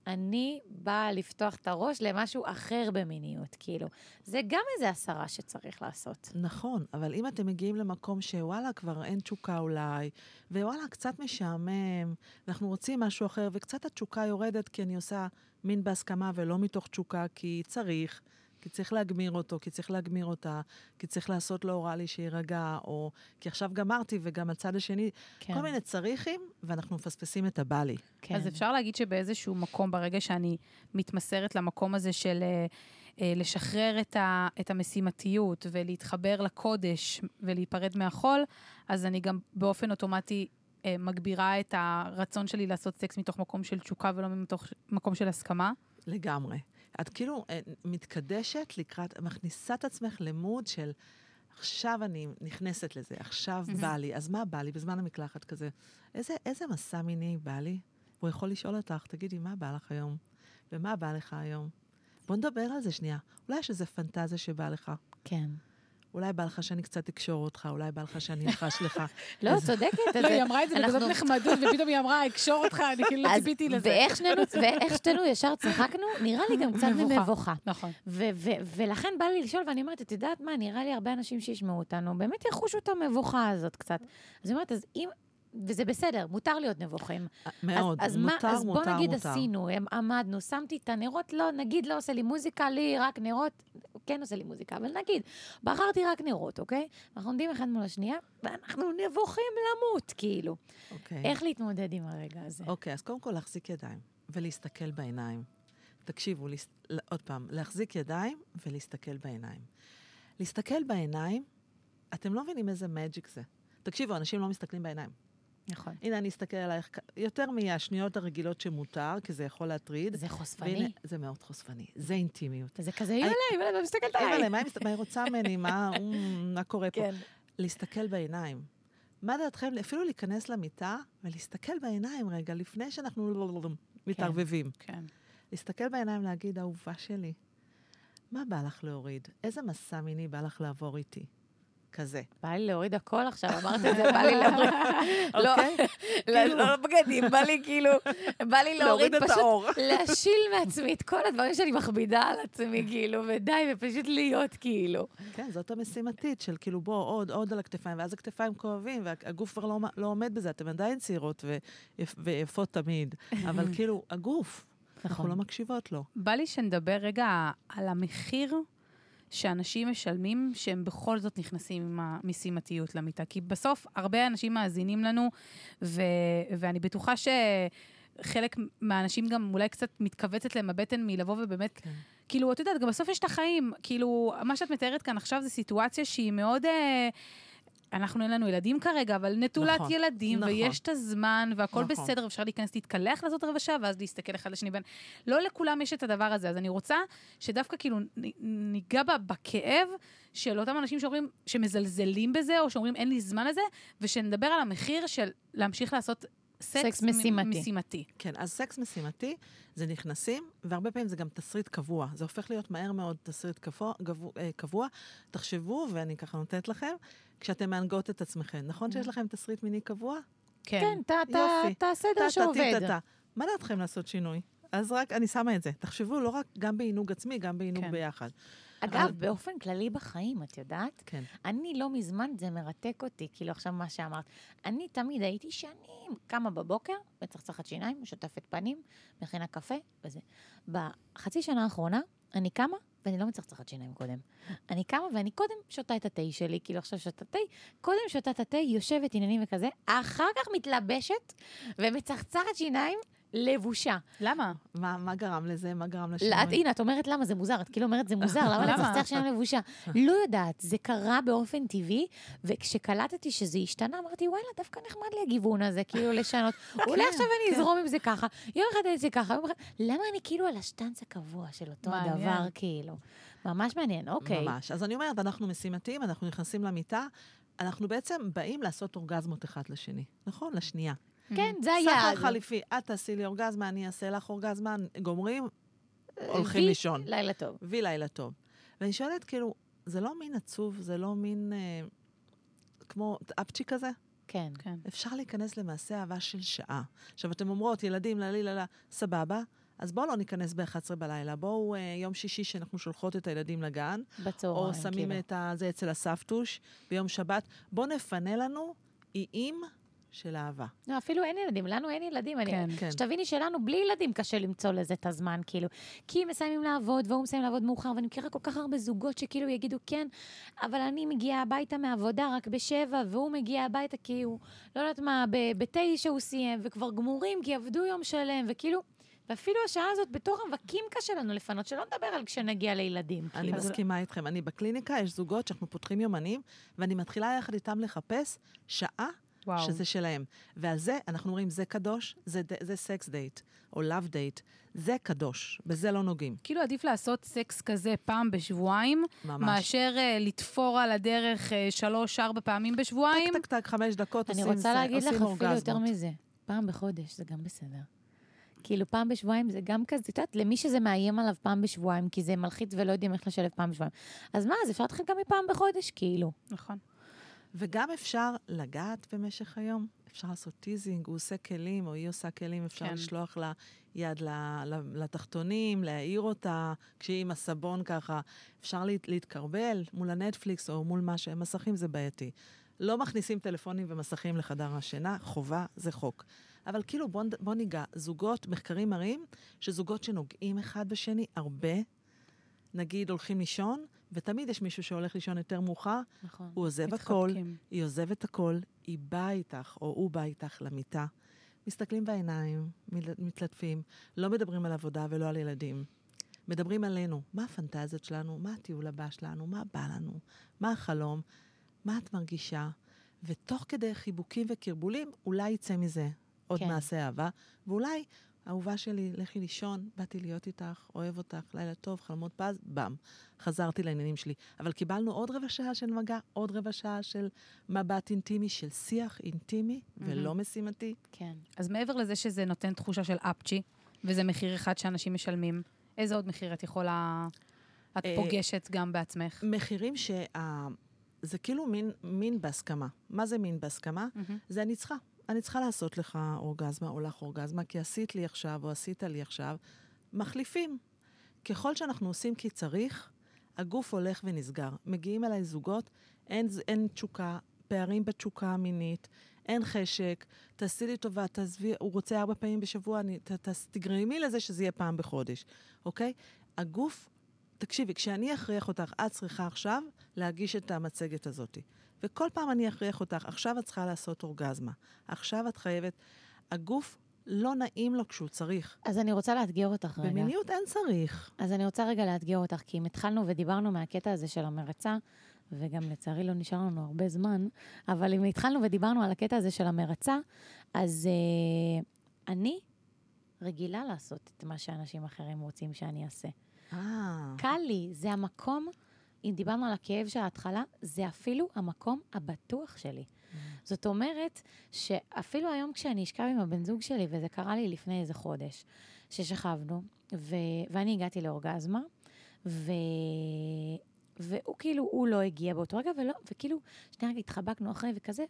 אני באה לפתוח את הראש למשהו אחר במיניות, כאילו. זה גם איזה הסרה שצריך לעשות. נכון, אבל אם אתם מגיעים למקום שוואלה, כבר אין תשוקה אולי, ווואלה, קצת משעמם, ואנחנו רוצים משהו אחר, וקצת התשוקה יורדת כי אני עושה מין בהסכמה ולא מתוך תשוקה, כי צריך, כי צריך להגמיר אותו, כי צריך להגמיר אותה, כי צריך לעשות לו אוראלי שיירגע, או כי עכשיו גמרתי וגם הצד השני, כן. כל מיני צריכים, ואנחנו מפספסים את הבא לי. כן. אז אפשר להגיד שבאיזשהו מקום, ברגע שאני מתמסרת למקום הזה של אה, אה, לשחרר את, ה, את המשימתיות ולהתחבר לקודש ולהיפרד מהחול, אז אני גם באופן אוטומטי אה, מגבירה את הרצון שלי לעשות סקס מתוך מקום של תשוקה ולא מתוך מקום של הסכמה. לגמרי. את כאילו אה, מתקדשת לקראת, מכניסה את עצמך למוד של עכשיו אני נכנסת לזה, עכשיו בא לי. אז מה בא לי בזמן המקלחת כזה? איזה, איזה מסע מיני בא לי? הוא יכול לשאול אותך, תגידי, מה בא לך היום? ומה בא לך היום? בוא נדבר על זה שנייה. אולי יש איזה פנטזיה שבא לך. כן. אולי בא לך שאני קצת אקשור אותך, אולי בא לך שאני אלחש לך. לא, צודקת. לא, היא אמרה את זה בכזאת נחמדות, ופתאום היא אמרה, אקשור אותך, אני כאילו לא אז- ציפיתי לזה. ואיך שנינו, ישר צחקנו, נראה לי גם קצת מבוכה. ממבוכה. נכון. ולכן בא לי לשאול, ואני אומרת, את יודעת מה, נראה לי הרבה אנשים שישמעו אותנו, באמת יחושו את המבוכה הזאת קצת. אז אני אומרת, אז אם... וזה בסדר, מותר להיות נבוכים. מאוד, אז, אז מותר, מה, אז מותר, בוא נגיד מותר. עשינו, הם, עמדנו, שמתי את הנרות, לא, נגיד לא עושה לי מוזיקה, לי רק נרות, כן עושה לי מוזיקה, אבל נגיד, בחרתי רק נרות, אוקיי? אנחנו עומדים אחד מול השנייה, ואנחנו נבוכים למות, כאילו. אוקיי. איך להתמודד עם הרגע הזה? אוקיי, אז קודם כל להחזיק ידיים ולהסתכל בעיניים. תקשיבו, להס... עוד פעם, להחזיק ידיים ולהסתכל בעיניים. להסתכל בעיניים, אתם לא מבינים איזה מג'יק זה. תקשיבו, אנשים לא מסתכלים בעיניים. נכון. הנה, אני אסתכל עלייך יותר מהשניות הרגילות שמותר, כי זה יכול להטריד. זה והנה, חוספני. זה מאוד חושפני. זה אינטימיות. זה כזה, אימא'לה, אימא'לה, מסתכלת אימא'לה, עליי. מה היא רוצה ממני? מה אמ, מה קורה פה? כן. להסתכל בעיניים. מה דעתכם, אפילו להיכנס למיטה ולהסתכל בעיניים רגע, לפני שאנחנו מתערבבים. כן. להסתכל בעיניים, להגיד, אהובה שלי, מה בא לך להוריד? איזה מסע מיני בא לך לעבור איתי? כזה. בא לי להוריד הכל עכשיו, אמרת את זה, בא לי להוריד... לא, אוקיי? לא, לא בגדים, בא לי כאילו, בא לי להוריד פשוט, האור. להשיל מעצמי את כל הדברים שאני מכבידה על עצמי, כאילו, ודי, ופשוט להיות כאילו. כן, זאת המשימתית של כאילו, בוא, עוד, עוד על הכתפיים, ואז הכתפיים כואבים, והגוף כבר לא, לא עומד בזה, אתן עדיין צעירות ויפ, ויפות תמיד, אבל כאילו, הגוף, אנחנו נכון. לא מקשיבות לו. בא לי שנדבר רגע על המחיר שאנשים משלמים, שהם בכל זאת נכנסים עם המשימתיות למיטה. כי בסוף, הרבה אנשים מאזינים לנו, ו- ואני בטוחה שחלק מהאנשים גם אולי קצת מתכווצת להם הבטן מלבוא ובאמת, כן. כאילו, את יודעת, גם בסוף יש את החיים. כאילו, מה שאת מתארת כאן עכשיו זו סיטואציה שהיא מאוד... אה, אנחנו אין לנו ילדים כרגע, אבל נטולת נכון, נישואים, נכון. ויש את הזמן, והכל נכון. בסדר, אפשר להיכנס להתקלח, לעשות רבע שעה, ואז להסתכל אחד לשני בין... לא לכולם יש את הדבר הזה, אז אני רוצה שדווקא כאילו ניגע בה בכאב של אותם אנשים שאומרים, שמזלזלים בזה, או שאומרים אין לי זמן לזה, ושנדבר על המחיר של להמשיך לעשות סקס, משימתי. משימתי. כן, אז סקס משימתי, זה נכנסים, והרבה פעמים זה גם תסריט קבוע. זה הופך להיות מהר מאוד תסריט קבוע. גבו, אה, קבוע. תחשבו, ואני ככה נותנת לכם, כשאתם מהנגות את עצמכם. נכון שיש לכם תסריט מיני קבוע? כן, ת- ת- יופי. ת הסדר שעובד. מה דעתכם לעשות שינוי? אז רק, אני שמה את זה. תחשבו, לא רק גם בעינוג עצמי, גם בעינוג כן. ביחד. אגב, אבל- באופן כללי בחיים, את יודעת? כן. אני לא מזמן, זה מרתק אותי, כאילו עכשיו מה שאמרת. אני תמיד הייתי שנים, קמה בבוקר, מצחצחת שיניים, שוטפת פנים, מכינה קפה וזה. בחצי שנה האחרונה, אני קמה ואני לא מצחצחת שיניים קודם. אני קמה ואני קודם שותה את התה שלי, כאילו עכשיו שותה תה, קודם שותה את התה, יושבת עניינים וכזה, אחר כך מתלבשת ומצחצחת שיניים לבושה. למה? מה, מה גרם לזה? מה גרם לשינוי? את, הנה, את אומרת למה זה מוזר, את כאילו אומרת זה מוזר, למה למה? לצחצח שיניים לבושה? לא יודעת, זה קרה באופן טבעי, וכשקלטתי שזה השתנה, אמרתי, וואלה, דווקא נחמד לי הגיוון הזה, כאילו לשנות. אולי עכשיו אני כן. אזרום עם זה ככה, יום אחד אני אעשה ככה, יום אחד... למה אני כאילו על השטנץ הקבוע של אותו. הדבר, כאילו? ממש מעניין, אוקיי. ממש. אז אני אומרת, אנחנו משימתיים, אנחנו נכנסים למיטה, אנחנו בעצם באים לעשות אורגזמות אחד לשני, נכון? לשנייה. כן, זה סחר היעד. חליפי, את תעשי לי אורגזמה, אני אעשה לך אורגזמה, גומרים, הולכים וי, לישון. לילה טוב. וי לילה טוב. ואני שואלת, כאילו, זה לא מין עצוב, זה לא מין אה, כמו אפצ'י כזה? כן. כן. אפשר להיכנס למעשה אהבה של שעה. עכשיו, אתן אומרות, ילדים, לה, לה, לה, סבבה, אז בואו לא ניכנס ב-11 בלילה. בואו אה, יום שישי שאנחנו שולחות את הילדים לגן, בצהריים, או שמים כאילו. את זה אצל הסבתוש ביום שבת. בואו נפנה לנו איים של אהבה. לא, אפילו אין ילדים, לנו אין ילדים. אני- כן. כן. שתביני שלנו, בלי ילדים קשה למצוא לזה את הזמן, כאילו. כי הם מסיימים לעבוד, והוא מסיים לעבוד מאוחר, ואני מכירה כל כך הרבה זוגות שכאילו יגידו, כן, אבל אני מגיעה הביתה מהעבודה רק בשבע, והוא מגיע הביתה כי הוא, לא יודעת מה, בתשע הוא סיים, וכבר גמורים כי עבדו יום שלם, וכאילו... ואפילו השעה הזאת, בתור רווקים קשה לנו לפנות, שלא נדבר על כשנגיע לילדים. אני כאילו. מסכימה איתכם. אני בקליניקה, יש זוגות שאנחנו פותחים יומנים, ואני מתחילה יחד איתם לחפש שעה וואו. שזה שלהם. ועל זה אנחנו אומרים, זה קדוש, זה, זה sex date, או love date. זה קדוש, בזה לא נוגעים. כאילו עדיף לעשות סקס כזה פעם בשבועיים, ממש. מאשר אה, לתפור על הדרך אה, שלוש-ארבע פעמים בשבועיים. טק, טק, טק, חמש דקות הם עושים, רוצה זה- להגיד לך אפילו אורגזמות. יותר מזה. פעם בחודש זה גם בסדר. כאילו, פעם בשבועיים זה גם כזה, את יודעת, למי שזה מאיים עליו פעם בשבועיים, כי זה מלחיץ ולא יודעים איך לשלב פעם בשבועיים. אז מה, אז אפשר להתחיל גם מפעם בחודש, כאילו. נכון. וגם אפשר לגעת במשך היום. אפשר לעשות teasing, הוא עושה כלים, או היא עושה כלים, אפשר כן. לשלוח לה יד לתחתונים, להעיר אותה, כשהיא עם הסבון ככה. אפשר להת, להתכרבל מול הנטפליקס או מול מה שהם מסכים, זה בעייתי. לא מכניסים טלפונים ומסכים לחדר השינה, חובה, זה חוק. אבל כאילו, בוא, בוא ניגע. זוגות, מחקרים מראים שזוגות שנוגעים אחד בשני הרבה, נגיד הולכים לישון, ותמיד יש מישהו שהולך לישון יותר מאוחר, נכון. הוא עוזב הכל, מתחבקים. היא עוזבת הכל, היא באה איתך, או הוא בא איתך למיטה. מסתכלים בעיניים, מתלטפים, לא מדברים על עבודה ולא על ילדים. מדברים עלינו, מה הפנטזיות שלנו, מה הטיול הבא שלנו, מה בא לנו, מה החלום, מה את מרגישה, ותוך כדי חיבוקים וקרבולים, אולי יצא מזה עוד כן. מעשה אהבה, ואולי, אהובה שלי, לכי לישון, באתי להיות איתך, אוהב אותך, לילה טוב, חלומות פז, באם. חזרתי לעניינים שלי. אבל קיבלנו עוד רבע שעה של מגע, עוד רבע שעה של מבט אינטימי, של שיח אינטימי ולא משימתי. כן. אז מעבר לזה שזה נותן תחושה של אפצ'י, וזה מחיר אחד שאנשים משלמים, איזה עוד מחיר את יכולה... את אה, פוגשת גם בעצמך? מחירים שה... זה כאילו מין, מין בהסכמה. מה זה מין בהסכמה? מהמם. זה אני צריכה. אני צריכה לעשות לך אורגזמה או לך אורגזמה, כי עשית לי עכשיו או עשית לי עכשיו. מחליפים. ככל שאנחנו עושים כי צריך, הגוף הולך ונסגר. מגיעים אליי זוגות, אין, אין תשוקה, פערים בתשוקה המינית, אין חשק, תעשי לי טובה, תעזבי, הוא רוצה ארבע פעמים בשבוע, תגרמי לזה שזה יהיה פעם בחודש, אוקיי? הגוף, תקשיבי, כשאני אכריח אותך, את צריכה עכשיו להגיש את המצגת הזאת. וכל פעם אני אכריח אותך, עכשיו את צריכה לעשות אורגזמה. עכשיו את חייבת... הגוף לא נעים לו כשהוא צריך. אז אני רוצה לאתגר אותך רגע. במיניות אין צריך. אז אני רוצה רגע לאתגר אותך, כי אם התחלנו ודיברנו מהקטע הזה של המרצה, וגם לצערי לא נשאר לנו הרבה זמן, אבל אם התחלנו ודיברנו על הקטע הזה של המרצה, אז uh, אני רגילה לעשות את מה שאנשים אחרים רוצים שאני אעשה. אה, קל לי, זה המקום, אם דיברנו על הכאב של ההתחלה, זה אפילו המקום הבטוח שלי. זאת אומרת, שאפילו היום כשאני אשכב עם הבן זוג שלי, וזה קרה לי לפני איזה חודש, ששכבנו, ו... ואני הגעתי לאורגזמה, ו... והוא כאילו, הוא לא הגיע באותו רגע, ולא, וכאילו, שנייה התחבקנו אחרי וכזה,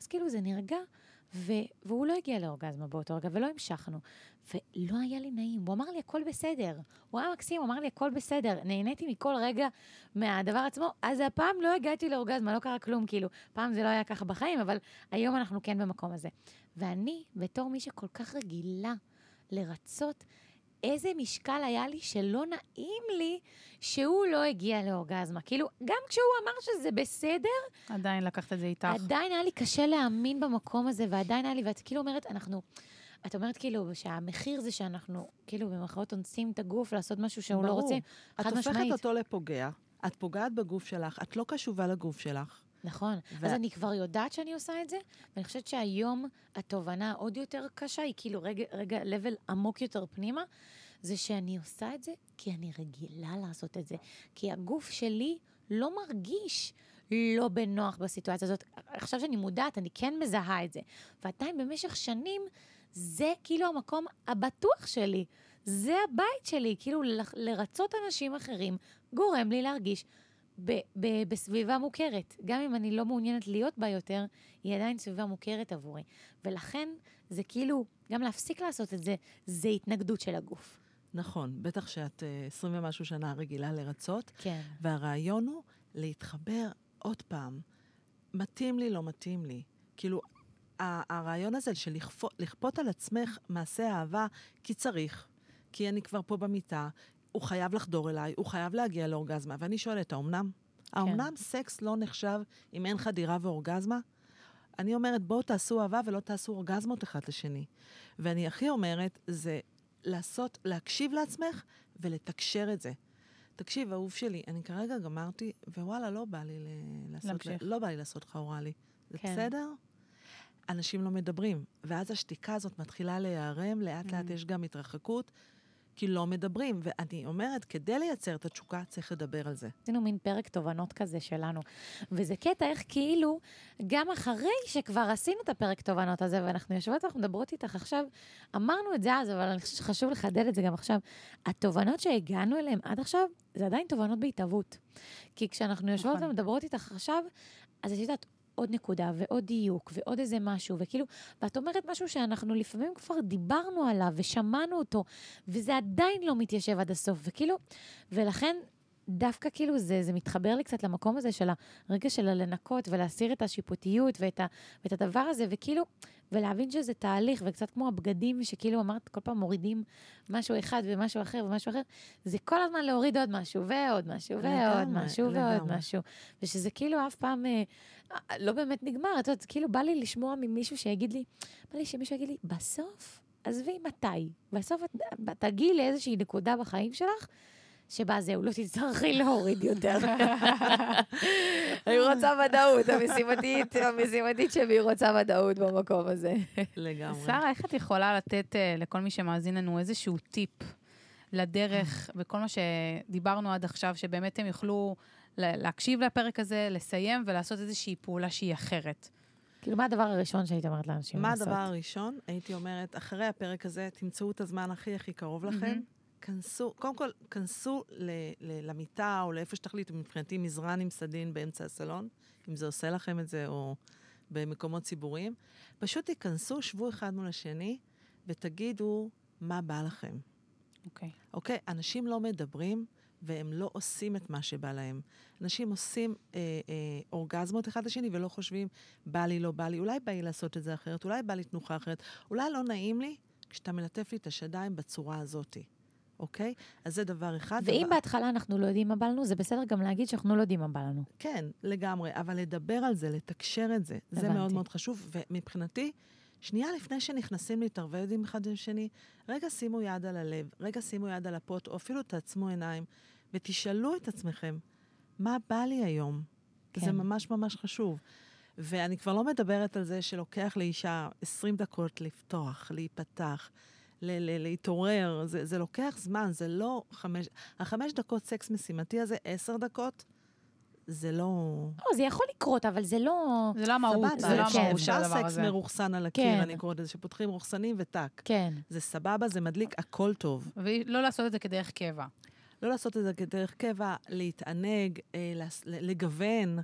אז כאילו זה נרגע, ו... והוא לא הגיע לאורגזמה באותו רגע, ולא המשכנו. ולא היה לי נעים, הוא אמר לי, הכל בסדר. הוא היה מקסים, הוא אמר לי, הכל בסדר. נהניתי מכל רגע מהדבר עצמו, אז הפעם לא הגעתי לאורגזמה, לא קרה כלום, כאילו, פעם זה לא היה ככה בחיים, אבל היום אנחנו כן במקום הזה. ואני, בתור מי שכל כך רגילה לרצות, איזה משקל היה לי שלא נעים לי שהוא לא הגיע לאורגזמה. כאילו, גם כשהוא אמר שזה בסדר, עדיין לקחת את זה איתך. עדיין היה לי קשה להאמין במקום הזה, ועדיין היה לי, ואת כאילו אומרת, אנחנו... את אומרת כאילו שהמחיר זה שאנחנו, כאילו במרכאות אונסים את הגוף לעשות משהו שהוא לא ברור. רוצה. את חד הופכת משמעית. אותו לפוגע, את פוגעת בגוף שלך, את לא קשובה לגוף שלך. נכון. ו- אז אני כבר יודעת שאני עושה את זה, ואני חושבת שהיום התובנה העוד יותר קשה, היא כאילו רגע, רגע, level עמוק יותר פנימה, זה שאני עושה את זה כי אני רגילה לעשות את זה. כי הגוף שלי לא מרגיש לא בנוח בסיטואציה הזאת. עכשיו שאני מודעת, אני כן מזהה את זה. ועדיין במשך שנים, זה כאילו המקום הבטוח שלי. זה הבית שלי, כאילו לרצות אנשים אחרים גורם לי להרגיש ב- ב- בסביבה מוכרת. גם אם אני לא מעוניינת להיות בה יותר, היא עדיין סביבה מוכרת עבורי. ולכן זה כאילו, גם להפסיק לעשות את זה, זה התנגדות של הגוף. נכון, בטח שאת אה, 20 ומשהו שנה רגילה לרצות, כן. והרעיון הוא להתחבר עוד פעם. מתאים לי, לא מתאים לי. כאילו, הרעיון הזה של לכפות, לכפות על עצמך מעשה אהבה, כי צריך, כי אני כבר פה במיטה, הוא חייב לחדור אליי, הוא חייב להגיע לאורגזמה. ואני שואלת, האומנם? האומנם סקס לא נחשב אם אין חדירה ואורגזמה? אני אומרת, בואו תעשו אהבה ולא תעשו אורגזמות אחד לשני. ואני הכי אומרת, זה לעשות, להקשיב לעצמך ולתקשר את זה. תקשיב, אהוב שלי, אני כרגע גמרתי, ווואלה, לא בא לי ל- לעשות, להמשיך. לא בא לי לעשות לך אוראלי. זה כן. בסדר? אנשים לא מדברים, ואז השתיקה הזאת מתחילה להיערם, לאט לאט Mm. יש גם התרחקות, כי לא מדברים. ואני אומרת, כדי לייצר את התשוקה, צריך לדבר על זה. עשינו מין פרק תובנות כזה שלנו. וזה קטע איך כאילו, גם אחרי שכבר עשינו את הפרק תובנות הזה, ואנחנו יושבות ואנחנו מדברות איתך עכשיו, אמרנו את זה אז, אבל אני חושבת שחשוב לחדד את זה גם עכשיו. התובנות שהגענו אליהן עד עכשיו, זה עדיין תובנות בהתהוות. כי כשאנחנו יושבות נכון. ומדברות איתך עכשיו, אז את יודעת, עוד נקודה ועוד דיוק ועוד איזה משהו, וכאילו, ואת אומרת משהו שאנחנו לפעמים כבר דיברנו עליו ושמענו אותו, וזה עדיין לא מתיישב עד הסוף, וכאילו, ולכן דווקא כאילו זה, זה מתחבר לי קצת למקום הזה של הרגע של הלנקות ולהסיר את השיפוטיות ואת, ה, ואת הדבר הזה, וכאילו, ולהבין שזה תהליך, וקצת כמו הבגדים שכאילו אמרת, כל פעם מורידים משהו אחד ומשהו אחר ומשהו אחר, זה כל הזמן להוריד עוד משהו ועוד משהו ועוד לגמרי, משהו ועוד. משהו. ושזה כאילו אף פעם אה, אה, לא באמת נגמר, את יודעת, כאילו בא לי לשמוע ממישהו שיגיד לי, בא לי שמישהו יגיד לי, בסוף, עזבי מתי, בסוף את תגיעי לאיזושהי נקודה בחיים שלך, שבה זהו, לא תצטרכי להוריד יותר. אני רוצה ודאות, המשימתית, המשימתית שבי רוצה ודאות במקום הזה. לגמרי. שרה, איך את יכולה לתת אה, לכל מי שמאזין לנו איזשהו טיפ לדרך וכל מה שדיברנו עד עכשיו, שבאמת הם יוכלו להקשיב לפרק הזה, לסיים ולעשות איזושהי פעולה שהיא אחרת? כאילו, מה הדבר הראשון שהיית אומרת לאנשים מה לעשות? הדבר הראשון? הייתי אומרת, אחרי הפרק הזה, תמצאו את הזמן הכי הכי קרוב לכם. מהמם. כנסו, קודם כל, כנסו ל, ל, למיטה או לאיפה שתחליטו, מבחינתי מזרן עם סדין באמצע הסלון, אם זה עושה לכם את זה, או במקומות ציבוריים. פשוט תיכנסו, שבו אחד מול השני, ותגידו מה בא לכם. אוקיי. אוקיי? אנשים לא מדברים, והם לא עושים את מה שבא להם. אנשים עושים אה, אה, אורגזמות אחד לשני ולא חושבים, בא לי, לא בא לי, אולי בא לי לעשות את זה אחרת, אולי בא לי תנוחה אחרת, אולי לא נעים לי כשאתה מלטף לי את השדיים בצורה הזאת, אוקיי? אז זה דבר אחד. ואם דבר- בהתחלה אנחנו לא יודעים מה בא לנו, זה בסדר גם להגיד שאנחנו לא יודעים מה בא לנו. כן, לגמרי, אבל לדבר על זה, לתקשר את זה, זה הבנתי. מאוד מאוד חשוב. ומבחינתי, שנייה לפני שנכנסים להתערבב עם אחד עם שני, רגע שימו יד על הלב, רגע שימו יד על הפוט, או אפילו תעצמו עיניים, ותשאלו את עצמכם, מה בא לי היום? כן. זה ממש ממש חשוב. ואני כבר לא מדברת על זה שלוקח לאישה 20 דקות לפתוח, להיפתח, להתעורר, זה, זה לוקח זמן, זה לא חמש... החמש דקות סקס משימתי הזה, עשר דקות, זה לא... לא, זה יכול לקרות, אבל זה לא... זה לא המהות, זה לא כן. המהות של אפשר הדבר סקס הזה. מרוכסן על הקיר, כן. אני קוראת לזה, שפותחים רוכסנים וטאק. כן. זה סבבה, זה מדליק, הכל טוב. ולא לעשות את זה כדרך קבע. לא לעשות את זה כדרך קבע, להתענג, אה, ל- לגוון,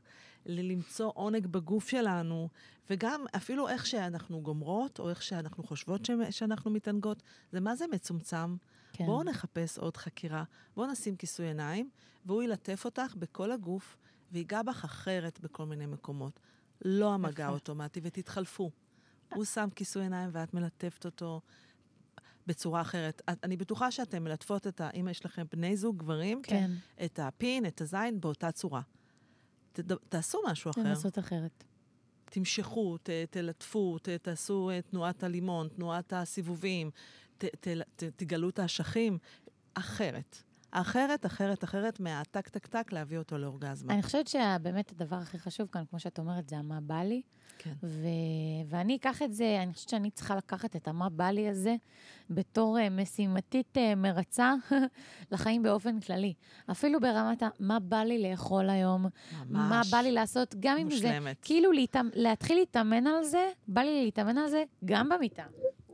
ל- למצוא עונג בגוף שלנו, וגם אפילו איך שאנחנו גומרות, או איך שאנחנו חושבות ש- שאנחנו מתענגות, זה מה זה מצומצם. כן. בואו נחפש עוד חקירה, בואו נשים כיסוי עיניים, והוא ילטף אותך בכל הגוף, ויגע בך אחרת בכל מיני מקומות. לא המגע. האוטומטי, ותתחלפו. הוא שם כיסוי עיניים ואת מלטפת אותו בצורה אחרת. את- אני בטוחה שאתן מלטפות את ה... אם יש לכם בני זוג, גברים, כן. את הפין, את הזין, באותה צורה. תד... תעשו משהו אחר. לנסות אחרת. תמשכו, ת, תלטפו, ת, תעשו uh, תנועת הלימון, תנועת הסיבובים, ת, ת, ת, תגלו את האשכים, אחרת. אחרת, אחרת, אחרת, מהטק, טק, טק, להביא אותו לאורגזמה. אני חושבת שבאמת הדבר הכי חשוב כאן, כמו שאת אומרת, זה המה בא לי. כן. ו... ואני אקח את זה, אני חושבת שאני צריכה לקחת את המה בא לי הזה בתור uh, משימתית uh, מרצה לחיים באופן כללי. אפילו ברמת ה... מה בא לי לאכול היום, מה ממש. בא לי לעשות, גם אם זה... כאילו להתאמ... להתחיל להתאמן על זה, בא לי להתאמן על זה גם במיטה.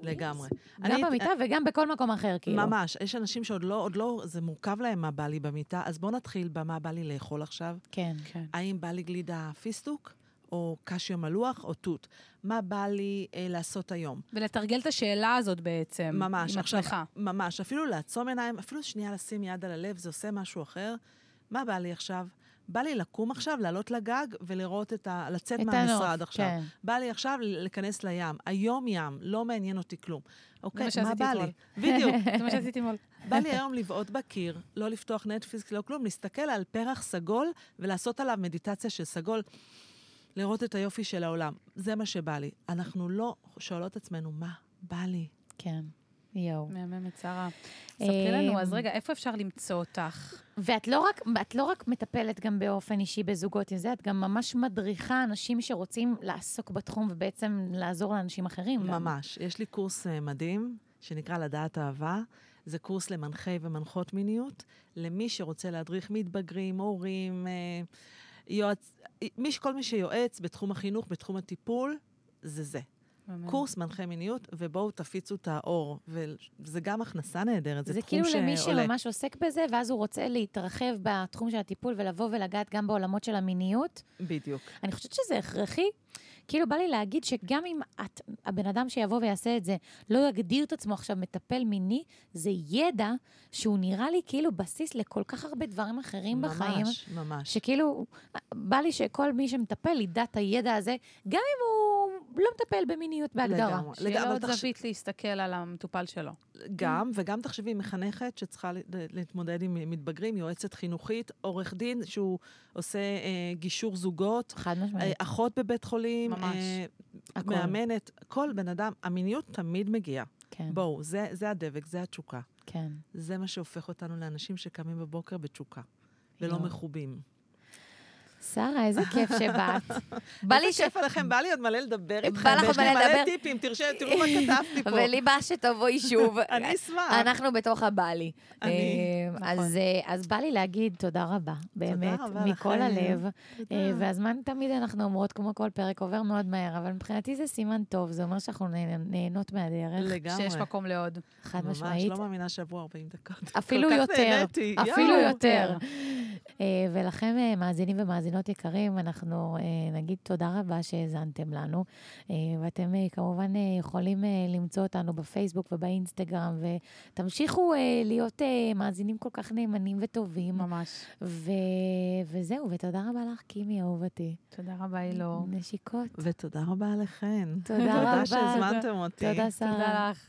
לגמרי. גם אני- במיטה וגם בכל מקום אחר, כאילו. ממש. יש אנשים שעוד לא, עוד לא, זה מורכב להם מה בא לי במיטה, אז בואו נתחיל במה בא לי לאכול עכשיו. כן. כן. האם בא לי גלידה פיסטוק, או קשיו מלוח, או תות? מה בא לי אה, לעשות היום? ולתרגל את השאלה הזאת בעצם. ממש. עם עצמך. ממש. אפילו לעצום עיניים, אפילו שנייה לשים יד על הלב, זה עושה משהו אחר. מה בא לי עכשיו? בא לי לקום עכשיו, לעלות לגג ולראות את ה... לצאת את מהמשרד הנוף, עכשיו. כן. בא לי עכשיו להיכנס לים. היום ים, לא מעניין אותי כלום. אוקיי, מה בא לי? בדיוק. זה מה שעשיתי אתמול. בא לי היום לבעוט בקיר, לא לפתוח נטפליקס, לא כלום, להסתכל על פרח סגול ולעשות עליו מדיטציה של סגול, לראות את היופי של העולם. זה מה שבא לי. אנחנו לא שואלות עצמנו, מה בא לי? כן. יואו. מהממת, שרה. ספרי לנו, אז רגע, איפה אפשר למצוא אותך? ואת לא רק, את לא רק מטפלת גם באופן אישי בזוגות עם זה, את גם ממש מדריכה אנשים שרוצים לעסוק בתחום ובעצם לעזור לאנשים אחרים. גם. ממש. יש לי קורס אה, מדהים, שנקרא לדעת אהבה. זה קורס למנחי ומנחות מיניות, למי שרוצה להדריך מתבגרים, הורים, אה, יועץ, מי, כל מי שיועץ בתחום החינוך, בתחום הטיפול, זה זה. מהמם. קורס מנחה מיניות, ובואו תפיצו את האור. וזה גם הכנסה נהדרת, זה, זה תחום כאילו למי שעולה. שממש עוסק בזה, ואז הוא רוצה להתרחב בתחום של הטיפול ולבוא ולגעת גם בעולמות של המיניות. בדיוק. אני חושבת שזה הכרחי. כאילו, בא לי להגיד שגם אם את, הבן אדם שיבוא ויעשה את זה, לא יגדיר את עצמו עכשיו מטפל מיני, זה ידע שהוא נראה לי כאילו בסיס לכל כך הרבה דברים אחרים בחיים. ממש, ממש. שכאילו, בא לי שכל מי שמטפל ידע את הידע הזה, גם אם הוא לא מטפל במיניות בהגדרה. לגמרי. שיהיה לו עוד תחש- זווית להסתכל על המטופל שלו. גם, וגם תחשבי, מחנכת שצריכה להתמודד עם מתבגרים, יועצת חינוכית, עורך דין שהוא עושה אה, גישור זוגות, חד אה, משמעית. אחות בבית חולים, ממש. אה, הכל. מאמנת, כל בן אדם, המיניות תמיד מגיעה. כן, בואו, זה, זה הדבק, זה התשוקה. כן. זה מה שהופך אותנו לאנשים שקמים בבוקר בתשוקה, ולא יואו. שרה, איזה כיף שבאת. בא לי איזה ש... כיף עליכם, בא לי עוד מלא לדבר איתכם. בא לך לי מלא לדבר. מלא טיפים, תראו מה כתבתי פה. ולי בא שתבואי שוב. אני אשמח. אנחנו בתוך הבלי. אני- אה, אז, אה, אז בא לי להגיד תודה רבה, באמת, מכל. הלב. אה, והזמן תמיד אנחנו אומרות, כמו כל פרק, עובר מאוד מהר, אבל מבחינתי זה סימן טוב, זה אומר שאנחנו נה- נהנות מהדרך, לגמרי. שיש מקום לעוד. חד ממש, משמעית. לא מאמינה שעברו 40 דקות. אפילו יותר, אפילו. יותר. אה, ולכם, מאזינים ומאזינות יקרים, אנחנו אה, נגיד תודה רבה שהאזנתם לנו, אה, ואתם אה, כמובן אה, יכולים אה, למצוא אותנו בפייסבוק ובאינסטגרם, ותמשיכו אה, להיות אה, מאזינים כל כך נאמנים וטובים. ממש. ו... וזהו, ותודה רבה לך, קימי אהובתי. תודה רבה, אילו. נשיקות. ותודה רבה לכן. תודה רבה. תודה שהזמנתם אותי. תודה, שרה. תודה לך.